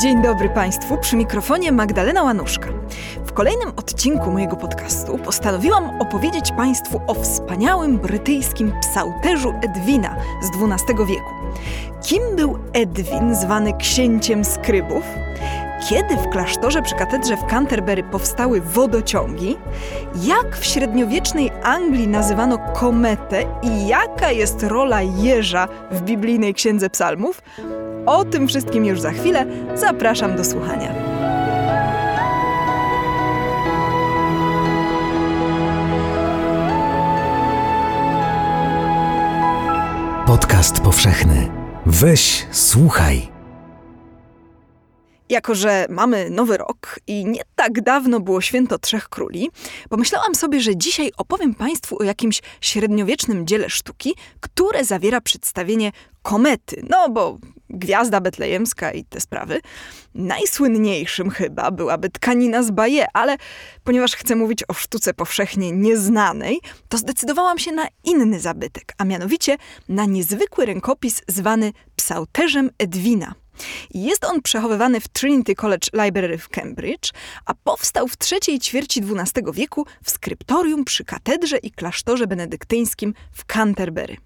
Dzień dobry Państwu, przy mikrofonie Magdalena Łanuszka. W kolejnym odcinku mojego podcastu postanowiłam opowiedzieć Państwu o wspaniałym brytyjskim psałterzu Edwina z XII wieku. Kim był Edwin, zwany księciem skrybów? Kiedy w klasztorze przy katedrze w Canterbury powstały wodociągi? Jak w średniowiecznej Anglii nazywano kometę i jaka jest rola jeża w biblijnej księdze psalmów? O tym wszystkim już za chwilę. Zapraszam do słuchania. Podcast powszechny. Weź, słuchaj. Jako, że mamy nowy rok i nie tak dawno było święto Trzech Króli, pomyślałam sobie, że dzisiaj opowiem Państwu o jakimś średniowiecznym dziele sztuki, które zawiera przedstawienie komety. No bo gwiazda betlejemska i te sprawy. Najsłynniejszym chyba byłaby tkanina z Baje, ale ponieważ chcę mówić o sztuce powszechnie nieznanej, to zdecydowałam się na inny zabytek, a mianowicie na niezwykły rękopis zwany psałterzem Edwina. Jest on przechowywany w Trinity College Library w Cambridge, a powstał w trzeciej ćwierci XII wieku w skryptorium przy katedrze i klasztorze benedyktyńskim w Canterbury.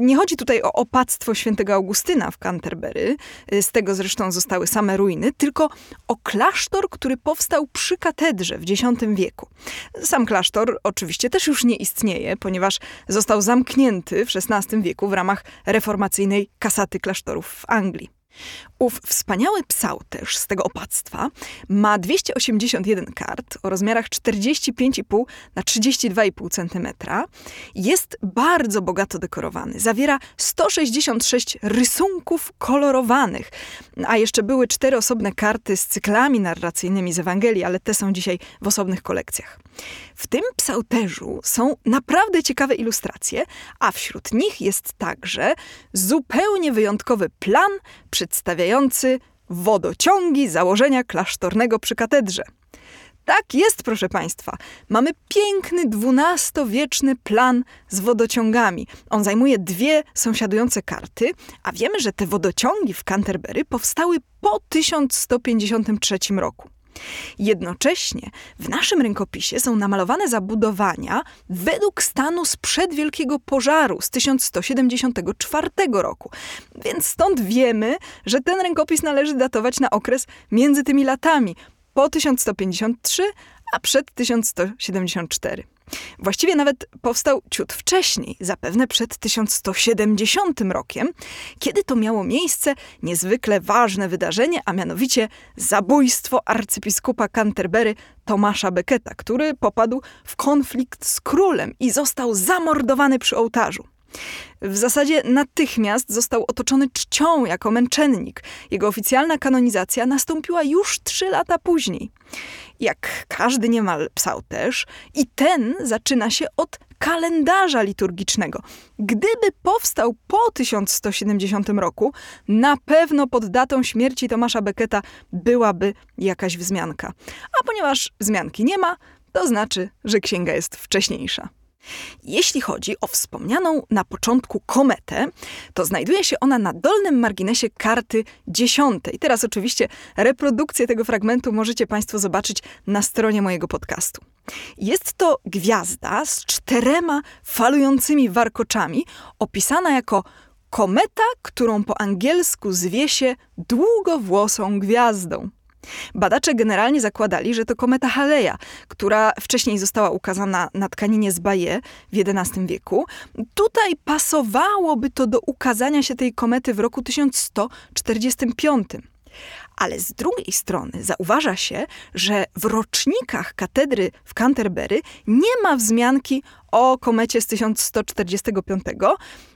Nie chodzi tutaj o opactwo świętego Augustyna w Canterbury, z tego zresztą zostały same ruiny, tylko o klasztor, który powstał przy katedrze w X wieku. Sam klasztor oczywiście też już nie istnieje, ponieważ został zamknięty w XVI wieku w ramach reformacyjnej kasaty klasztorów w Anglii. Ów wspaniały psałterz z tego opactwa ma 281 kart o rozmiarach 45,5 na 32,5 cm. Jest bardzo bogato dekorowany. Zawiera 166 rysunków kolorowanych, a jeszcze były cztery osobne karty z cyklami narracyjnymi z Ewangelii, ale te są dzisiaj w osobnych kolekcjach. W tym psałterzu są naprawdę ciekawe ilustracje, a wśród nich jest także zupełnie wyjątkowy plan przedstawiający wodociągi założenia klasztornego przy katedrze. Tak jest, proszę Państwa. Mamy piękny XII-wieczny plan z wodociągami. On zajmuje dwie sąsiadujące karty, a wiemy, że te wodociągi w Canterbury powstały po 1153 roku. Jednocześnie w naszym rękopisie są namalowane zabudowania według stanu sprzed Wielkiego Pożaru z 1174 roku. Więc stąd wiemy, że ten rękopis należy datować na okres między tymi latami po 1153 a przed 1174. Właściwie nawet powstał ciut wcześniej, zapewne przed 1170 rokiem, kiedy to miało miejsce niezwykle ważne wydarzenie, a mianowicie zabójstwo arcybiskupa Canterbury Tomasza Becketa, który popadł w konflikt z królem i został zamordowany przy ołtarzu. W zasadzie natychmiast został otoczony czcią jako męczennik. Jego oficjalna kanonizacja nastąpiła już trzy lata później. Jak każdy niemal psałterz, i ten zaczyna się od kalendarza liturgicznego. Gdyby powstał po 1170 roku, na pewno pod datą śmierci Tomasza Becketa byłaby jakaś wzmianka. A ponieważ wzmianki nie ma, to znaczy, że księga jest wcześniejsza. Jeśli chodzi o wspomnianą na początku kometę, to znajduje się ona na dolnym marginesie karty dziesiątej. Teraz oczywiście reprodukcję tego fragmentu możecie Państwo zobaczyć na stronie mojego podcastu. Jest to gwiazda z czterema falującymi warkoczami, opisana jako kometa, którą po angielsku zwie się długowłosą gwiazdą. Badacze generalnie zakładali, że to kometa Haleja, która wcześniej została ukazana na tkaninie z Baje w XI wieku. Tutaj pasowałoby to do ukazania się tej komety w roku 1145. Ale z drugiej strony zauważa się, że w rocznikach katedry w Canterbury nie ma wzmianki o komecie z 1145.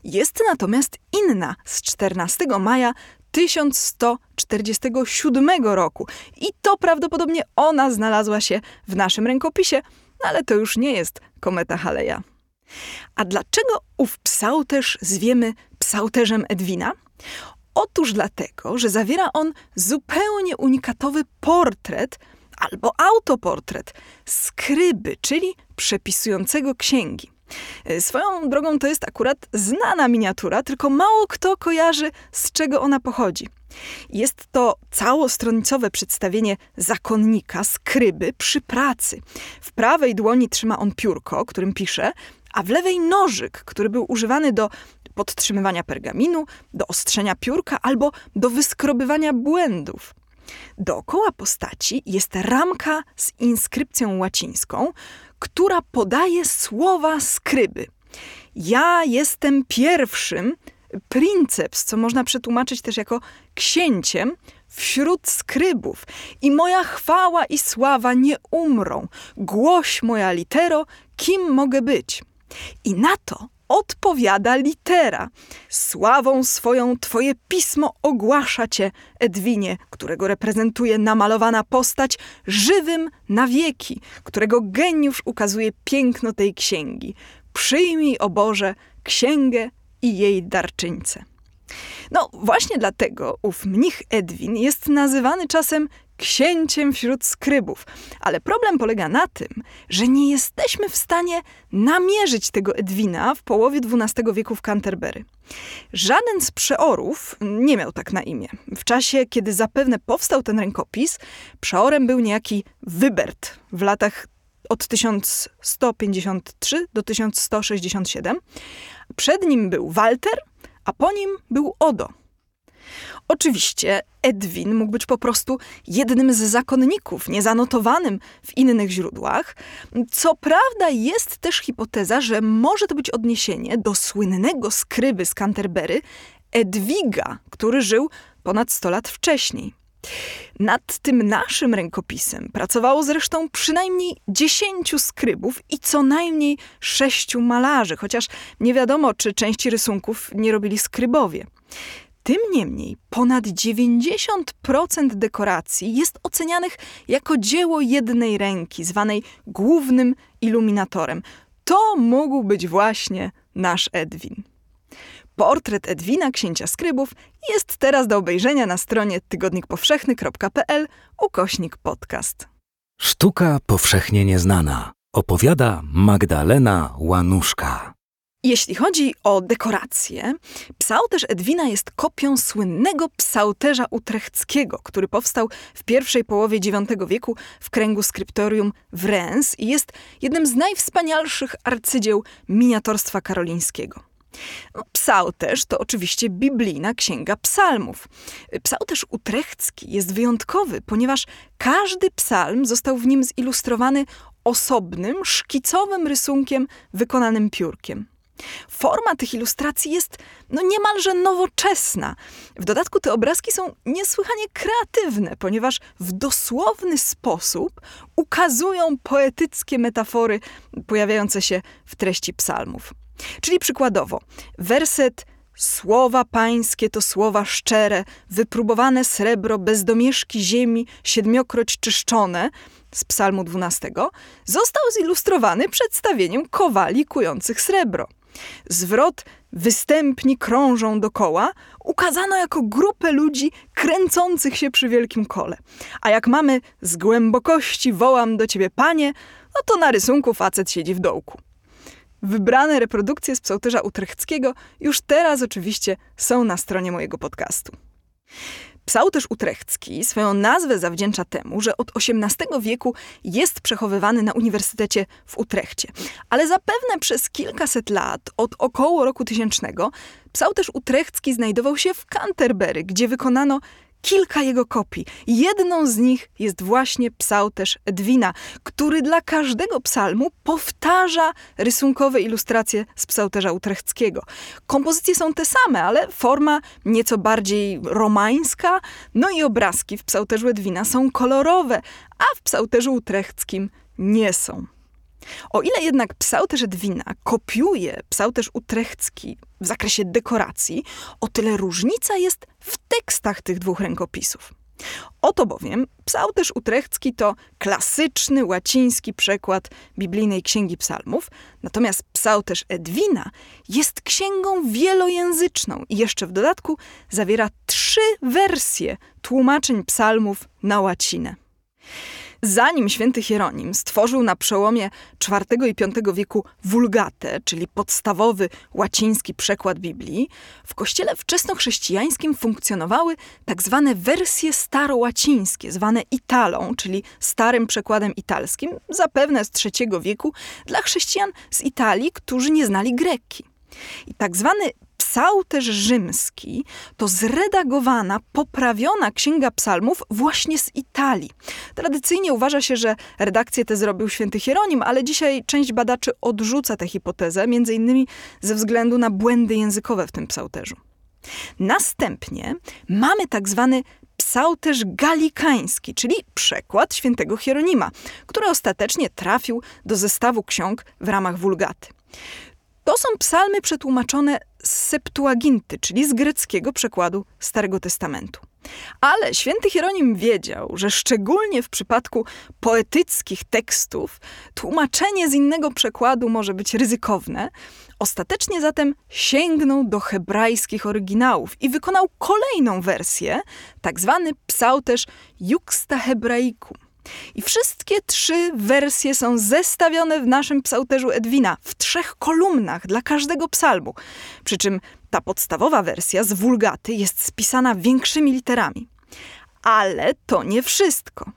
Jest natomiast inna z 14 maja 1147 roku. I to prawdopodobnie ona znalazła się w naszym rękopisie, no ale to już nie jest kometa Haleja. A dlaczego ów psałterz zwiemy psałterzem Edwina? Otóż dlatego, że zawiera on zupełnie unikatowy portret albo autoportret skryby, czyli przepisującego księgi. E, swoją drogą to jest akurat znana miniatura, tylko mało kto kojarzy, z czego ona pochodzi. Jest to całostronicowe przedstawienie zakonnika, skryby przy pracy. W prawej dłoni trzyma on piórko, którym pisze, a w lewej nożyk, który był używany do podtrzymywania pergaminu, do ostrzenia piórka albo do wyskrobywania błędów. Dookoła postaci jest ramka z inskrypcją łacińską, która podaje słowa skryby. Ja jestem pierwszym, princeps, co można przetłumaczyć też jako księciem wśród skrybów. I moja chwała i sława nie umrą. Głoś moja litero, kim mogę być. I na to odpowiada litera. Sławą swoją twoje pismo ogłasza cię, Edwinie, którego reprezentuje namalowana postać, żywym na wieki, którego geniusz ukazuje piękno tej księgi. Przyjmij, o Boże, księgę i jej darczyńcę. No właśnie dlatego ów mnich Edwin jest nazywany czasem księciem wśród skrybów. Ale problem polega na tym, że nie jesteśmy w stanie namierzyć tego Edwina w połowie XII wieku w Canterbury. Żaden z przeorów nie miał tak na imię. W czasie, kiedy zapewne powstał ten rękopis, przeorem był niejaki Wybert w latach od 1153 do 1167. Przed nim był Walter, a po nim był Odo. Oczywiście Edwin mógł być po prostu jednym z zakonników, niezanotowanym w innych źródłach. Co prawda jest też hipoteza, że może to być odniesienie do słynnego skryby z Canterbury, Edwiga, który żył ponad 100 lat wcześniej. Nad tym naszym rękopisem pracowało zresztą przynajmniej dziesięciu skrybów i co najmniej sześciu malarzy, chociaż nie wiadomo, czy części rysunków nie robili skrybowie. Tym niemniej ponad 90% dekoracji jest ocenianych jako dzieło jednej ręki, zwanej głównym iluminatorem. To mógł być właśnie nasz Edwin. Portret Edwina, księcia skrybów, jest teraz do obejrzenia na stronie tygodnikpowszechny.pl ukośnik podcast. Sztuka powszechnie nieznana. Opowiada Magdalena Łanuszka. Jeśli chodzi o dekoracje, psałterz Edwina jest kopią słynnego psałterza utrechckiego, który powstał w pierwszej połowie IX wieku w kręgu skryptorium w Reims i jest jednym z najwspanialszych arcydzieł miniatorstwa karolińskiego. No, psałterz to oczywiście biblijna księga psalmów. Psałterz utrechcki jest wyjątkowy, ponieważ każdy psalm został w nim zilustrowany osobnym, szkicowym rysunkiem wykonanym piórkiem. Forma tych ilustracji jest no niemalże nowoczesna. W dodatku te obrazki są niesłychanie kreatywne, ponieważ w dosłowny sposób ukazują poetyckie metafory pojawiające się w treści psalmów. Czyli przykładowo, werset Słowa pańskie to słowa szczere, wypróbowane srebro bez domieszki ziemi, siedmiokroć czyszczone, z psalmu 12, został zilustrowany przedstawieniem kowali kujących srebro. Zwrot występni krążą dokoła ukazano jako grupę ludzi kręcących się przy wielkim kole. A jak mamy z głębokości wołam do ciebie panie, no to na rysunku facet siedzi w dołku. Wybrane reprodukcje z psałterza utrechckiego już teraz oczywiście są na stronie mojego podcastu. Psałterz utrechcki swoją nazwę zawdzięcza temu, że od XVIII wieku jest przechowywany na Uniwersytecie w Utrechcie. Ale zapewne przez kilkaset lat, od około roku tysięcznego, psałterz utrechcki znajdował się w Canterbury, gdzie wykonano kilka jego kopii. Jedną z nich jest właśnie psałterz Edwina, który dla każdego psalmu powtarza rysunkowe ilustracje z psałterza utrechckiego. Kompozycje są te same, ale forma nieco bardziej romańska, no i obrazki w psałterzu Edwina są kolorowe, a w psałterzu utrechckim nie są. O ile jednak psałterz Edwina kopiuje psałterz utrechcki w zakresie dekoracji, o tyle różnica jest w tekstach tych dwóch rękopisów. Oto bowiem psałterz utrechcki to klasyczny łaciński przekład biblijnej księgi psalmów, natomiast psałterz Edwina jest księgą wielojęzyczną i jeszcze w dodatku zawiera trzy wersje tłumaczeń psalmów na łacinę. Zanim święty Hieronim stworzył na przełomie IV i V wieku Vulgatę, czyli podstawowy łaciński przekład Biblii, w kościele wczesnochrześcijańskim funkcjonowały tak zwane wersje starołacińskie, zwane Italą, czyli starym przekładem italskim, zapewne z III wieku, dla chrześcijan z Italii, którzy nie znali greki. I tak zwany psałterz rzymski to zredagowana, poprawiona księga psalmów właśnie z Italii. Tradycyjnie uważa się, że redakcję tę zrobił święty Hieronim, ale dzisiaj część badaczy odrzuca tę hipotezę, między innymi ze względu na błędy językowe w tym psałterzu. Następnie mamy tak zwany psałterz galikański, czyli przekład świętego Hieronima, który ostatecznie trafił do zestawu ksiąg w ramach wulgaty. To są psalmy przetłumaczone z Septuaginty, czyli z greckiego przekładu Starego Testamentu. Ale święty Hieronim wiedział, że szczególnie w przypadku poetyckich tekstów tłumaczenie z innego przekładu może być ryzykowne. Ostatecznie zatem sięgnął do hebrajskich oryginałów i wykonał kolejną wersję, tak zwany psałterz Juxta Hebraicum. I wszystkie trzy wersje są zestawione w naszym psałterzu Edwina w trzech kolumnach dla każdego psalmu. Przy czym ta podstawowa wersja z wulgaty jest spisana większymi literami. Ale to nie wszystko.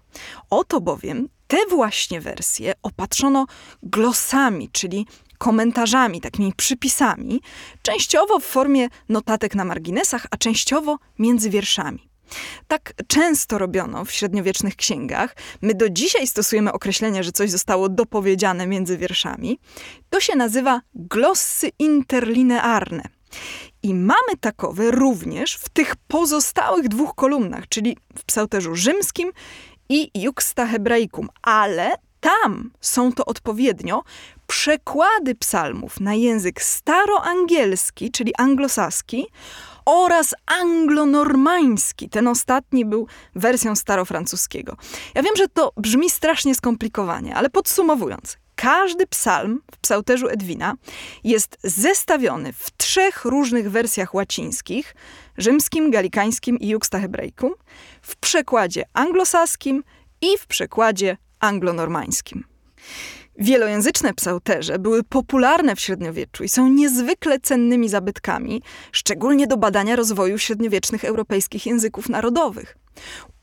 Oto bowiem te właśnie wersje opatrzono glosami, czyli komentarzami, takimi przypisami, częściowo w formie notatek na marginesach, a częściowo między wierszami. Tak często robiono w średniowiecznych księgach. My do dzisiaj stosujemy określenie, że coś zostało dopowiedziane między wierszami. To się nazywa glossy interlinearne. I mamy takowe również w tych pozostałych dwóch kolumnach, czyli w psałterzu rzymskim i Juxta Hebraicum, ale tam są to odpowiednio przekłady psalmów na język staroangielski, czyli anglosaski, oraz anglonormański. Ten ostatni był wersją starofrancuskiego. Ja wiem, że to brzmi strasznie skomplikowanie, ale podsumowując, każdy psalm w psałterzu Edwina jest zestawiony w trzech różnych wersjach łacińskich, rzymskim, galikańskim i juxtahebrejkum, w przekładzie anglosaskim i w przekładzie anglonormańskim. Wielojęzyczne psałterze były popularne w średniowieczu i są niezwykle cennymi zabytkami, szczególnie do badania rozwoju średniowiecznych europejskich języków narodowych.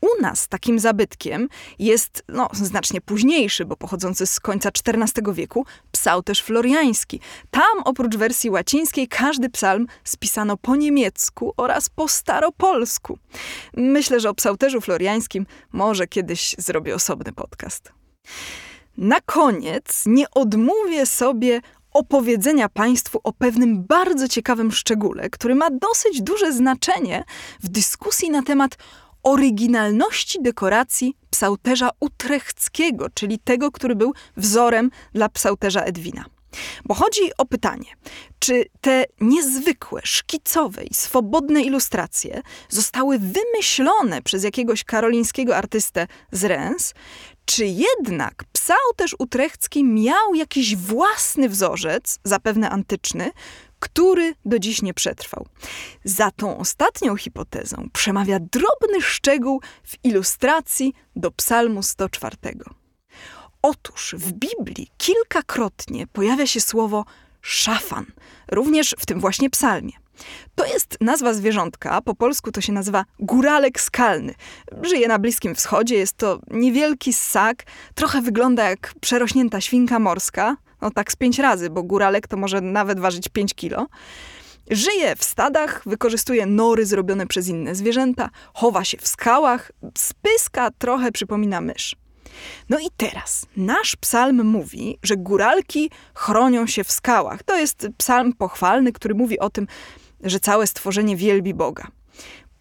U nas takim zabytkiem jest no, znacznie późniejszy, bo pochodzący z końca XIV wieku, psałterz floriański. Tam oprócz wersji łacińskiej każdy psalm spisano po niemiecku oraz po staropolsku. Myślę, że o psałterzu floriańskim może kiedyś zrobię osobny podcast. Na koniec nie odmówię sobie opowiedzenia Państwu o pewnym bardzo ciekawym szczególe, który ma dosyć duże znaczenie w dyskusji na temat oryginalności dekoracji psałterza utrechckiego, czyli tego, który był wzorem dla psałterza Edwina. Bo chodzi o pytanie, czy te niezwykłe, szkicowe i swobodne ilustracje zostały wymyślone przez jakiegoś karolińskiego artystę z Reims, czy jednak psałterz utrechcki miał jakiś własny wzorzec, zapewne antyczny, który do dziś nie przetrwał. Za tą ostatnią hipotezą przemawia drobny szczegół w ilustracji do Psalmu 104. Otóż w Biblii kilkakrotnie pojawia się słowo szafan, również w tym właśnie psalmie. To jest nazwa zwierzątka, po polsku to się nazywa góralek skalny. Żyje na Bliskim Wschodzie, jest to niewielki ssak, trochę wygląda jak przerośnięta świnka morska, no tak z pięć razy, bo góralek to może nawet ważyć 5 kilo. Żyje w stadach, wykorzystuje nory zrobione przez inne zwierzęta, chowa się w skałach, spyska trochę przypomina mysz. No i teraz nasz psalm mówi, że góralki chronią się w skałach. To jest psalm pochwalny, który mówi o tym, że całe stworzenie wielbi Boga.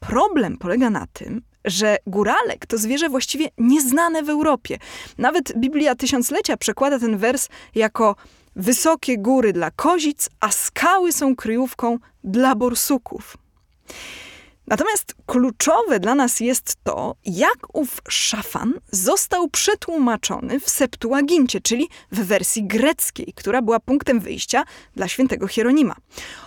Problem polega na tym, że góralek to zwierzę właściwie nieznane w Europie. Nawet Biblia Tysiąclecia przekłada ten wers jako wysokie góry dla kozic, a skały są kryjówką dla borsuków. Natomiast kluczowe dla nas jest to, jak ów szafan został przetłumaczony w Septuagincie, czyli w wersji greckiej, która była punktem wyjścia dla świętego Hieronima.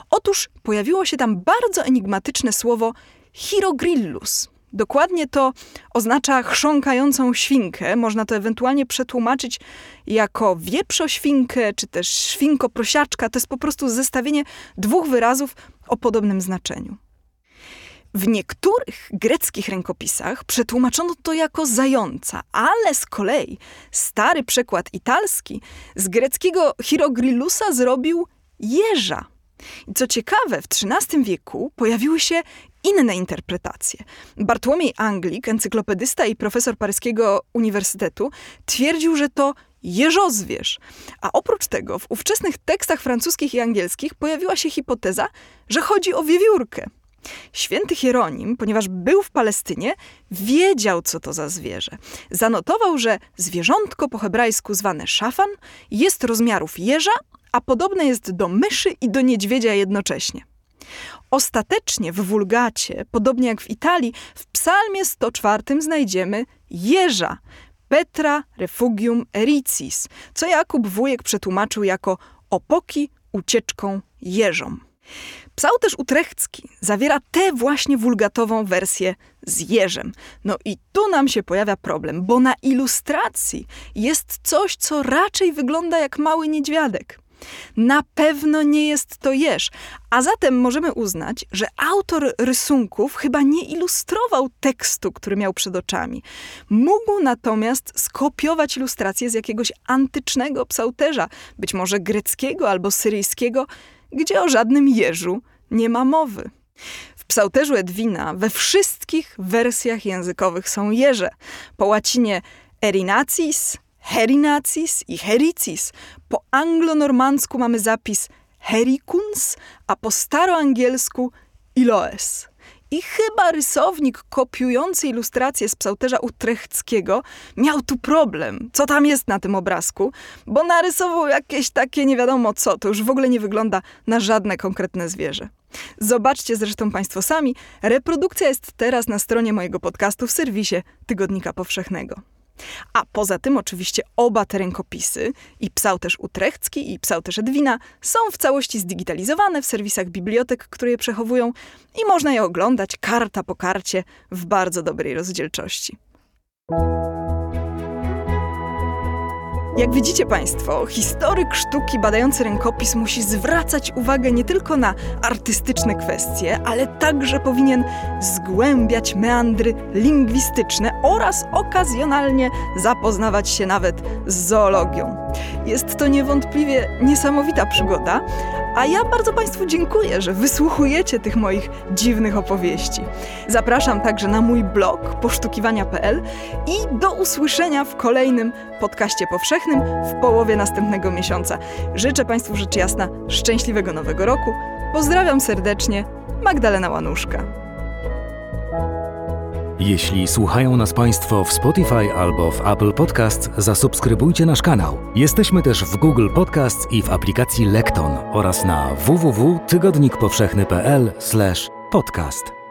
Otóż pojawiło się tam bardzo enigmatyczne słowo hierogrillus. Dokładnie to oznacza chrząkającą świnkę. Można to ewentualnie przetłumaczyć jako wieprzoświnkę, czy też świnko-prosiaczka. To jest po prostu zestawienie dwóch wyrazów o podobnym znaczeniu. W niektórych greckich rękopisach przetłumaczono to jako zająca, ale z kolei stary przekład italski z greckiego hierogrylusa zrobił jeża. I co ciekawe, w XIII wieku pojawiły się inne interpretacje. Bartłomiej Anglik, encyklopedysta i profesor paryskiego uniwersytetu, twierdził, że to jeżozwierz. A oprócz tego w ówczesnych tekstach francuskich i angielskich pojawiła się hipoteza, że chodzi o wiewiórkę. Święty Hieronim, ponieważ był w Palestynie, wiedział, co to za zwierzę. Zanotował, że zwierzątko po hebrajsku zwane szafan jest rozmiarów jeża, a podobne jest do myszy i do niedźwiedzia jednocześnie. Ostatecznie w wulgacie, podobnie jak w Italii, w psalmie 104 znajdziemy jeża, Petra refugium ericis, co Jakub Wujek przetłumaczył jako opoki ucieczką jeżom. Psał też utrechcki zawiera tę właśnie wulgatową wersję z jeżem. No i tu nam się pojawia problem, bo na ilustracji jest coś, co raczej wygląda jak mały niedźwiadek. Na pewno nie jest to jeż, a zatem możemy uznać, że autor rysunków chyba nie ilustrował tekstu, który miał przed oczami. Mógł natomiast skopiować ilustrację z jakiegoś antycznego psałterza, być może greckiego albo syryjskiego, gdzie o żadnym jeżu nie ma mowy. W psałterzu Edwina we wszystkich wersjach językowych są jeże. Po łacinie erinacis, herinacis i hericis. Po anglonormandzku mamy zapis hericuns, a po staroangielsku iloes. I chyba rysownik kopiujący ilustrację z psałterza utrechckiego miał tu problem, co tam jest na tym obrazku, bo narysował jakieś takie nie wiadomo co, to już w ogóle nie wygląda na żadne konkretne zwierzę. Zobaczcie zresztą Państwo sami, reprodukcja jest teraz na stronie mojego podcastu w serwisie Tygodnika Powszechnego. A poza tym oczywiście oba te rękopisy, i psałterz utrechcki, i psałterz Edwina, są w całości zdigitalizowane w serwisach bibliotek, które je przechowują i można je oglądać karta po karcie w bardzo dobrej rozdzielczości. Jak widzicie Państwo, historyk sztuki badający rękopis musi zwracać uwagę nie tylko na artystyczne kwestie, ale także powinien zgłębiać meandry lingwistyczne oraz okazjonalnie zapoznawać się nawet z zoologią. Jest to niewątpliwie niesamowita przygoda, a ja bardzo Państwu dziękuję, że wysłuchujecie tych moich dziwnych opowieści. Zapraszam także na mój blog posztukiwania.pl i do usłyszenia w kolejnym podcaście powszechnym w połowie następnego miesiąca. Życzę Państwu rzecz jasna szczęśliwego nowego roku. Pozdrawiam serdecznie, Magdalena Łanuszka. Jeśli słuchają nas Państwo w Spotify albo w Apple Podcasts, zasubskrybujcie nasz kanał. Jesteśmy też w Google Podcasts i w aplikacji Lekton oraz na www.tygodnikpowszechny.pl/podcast.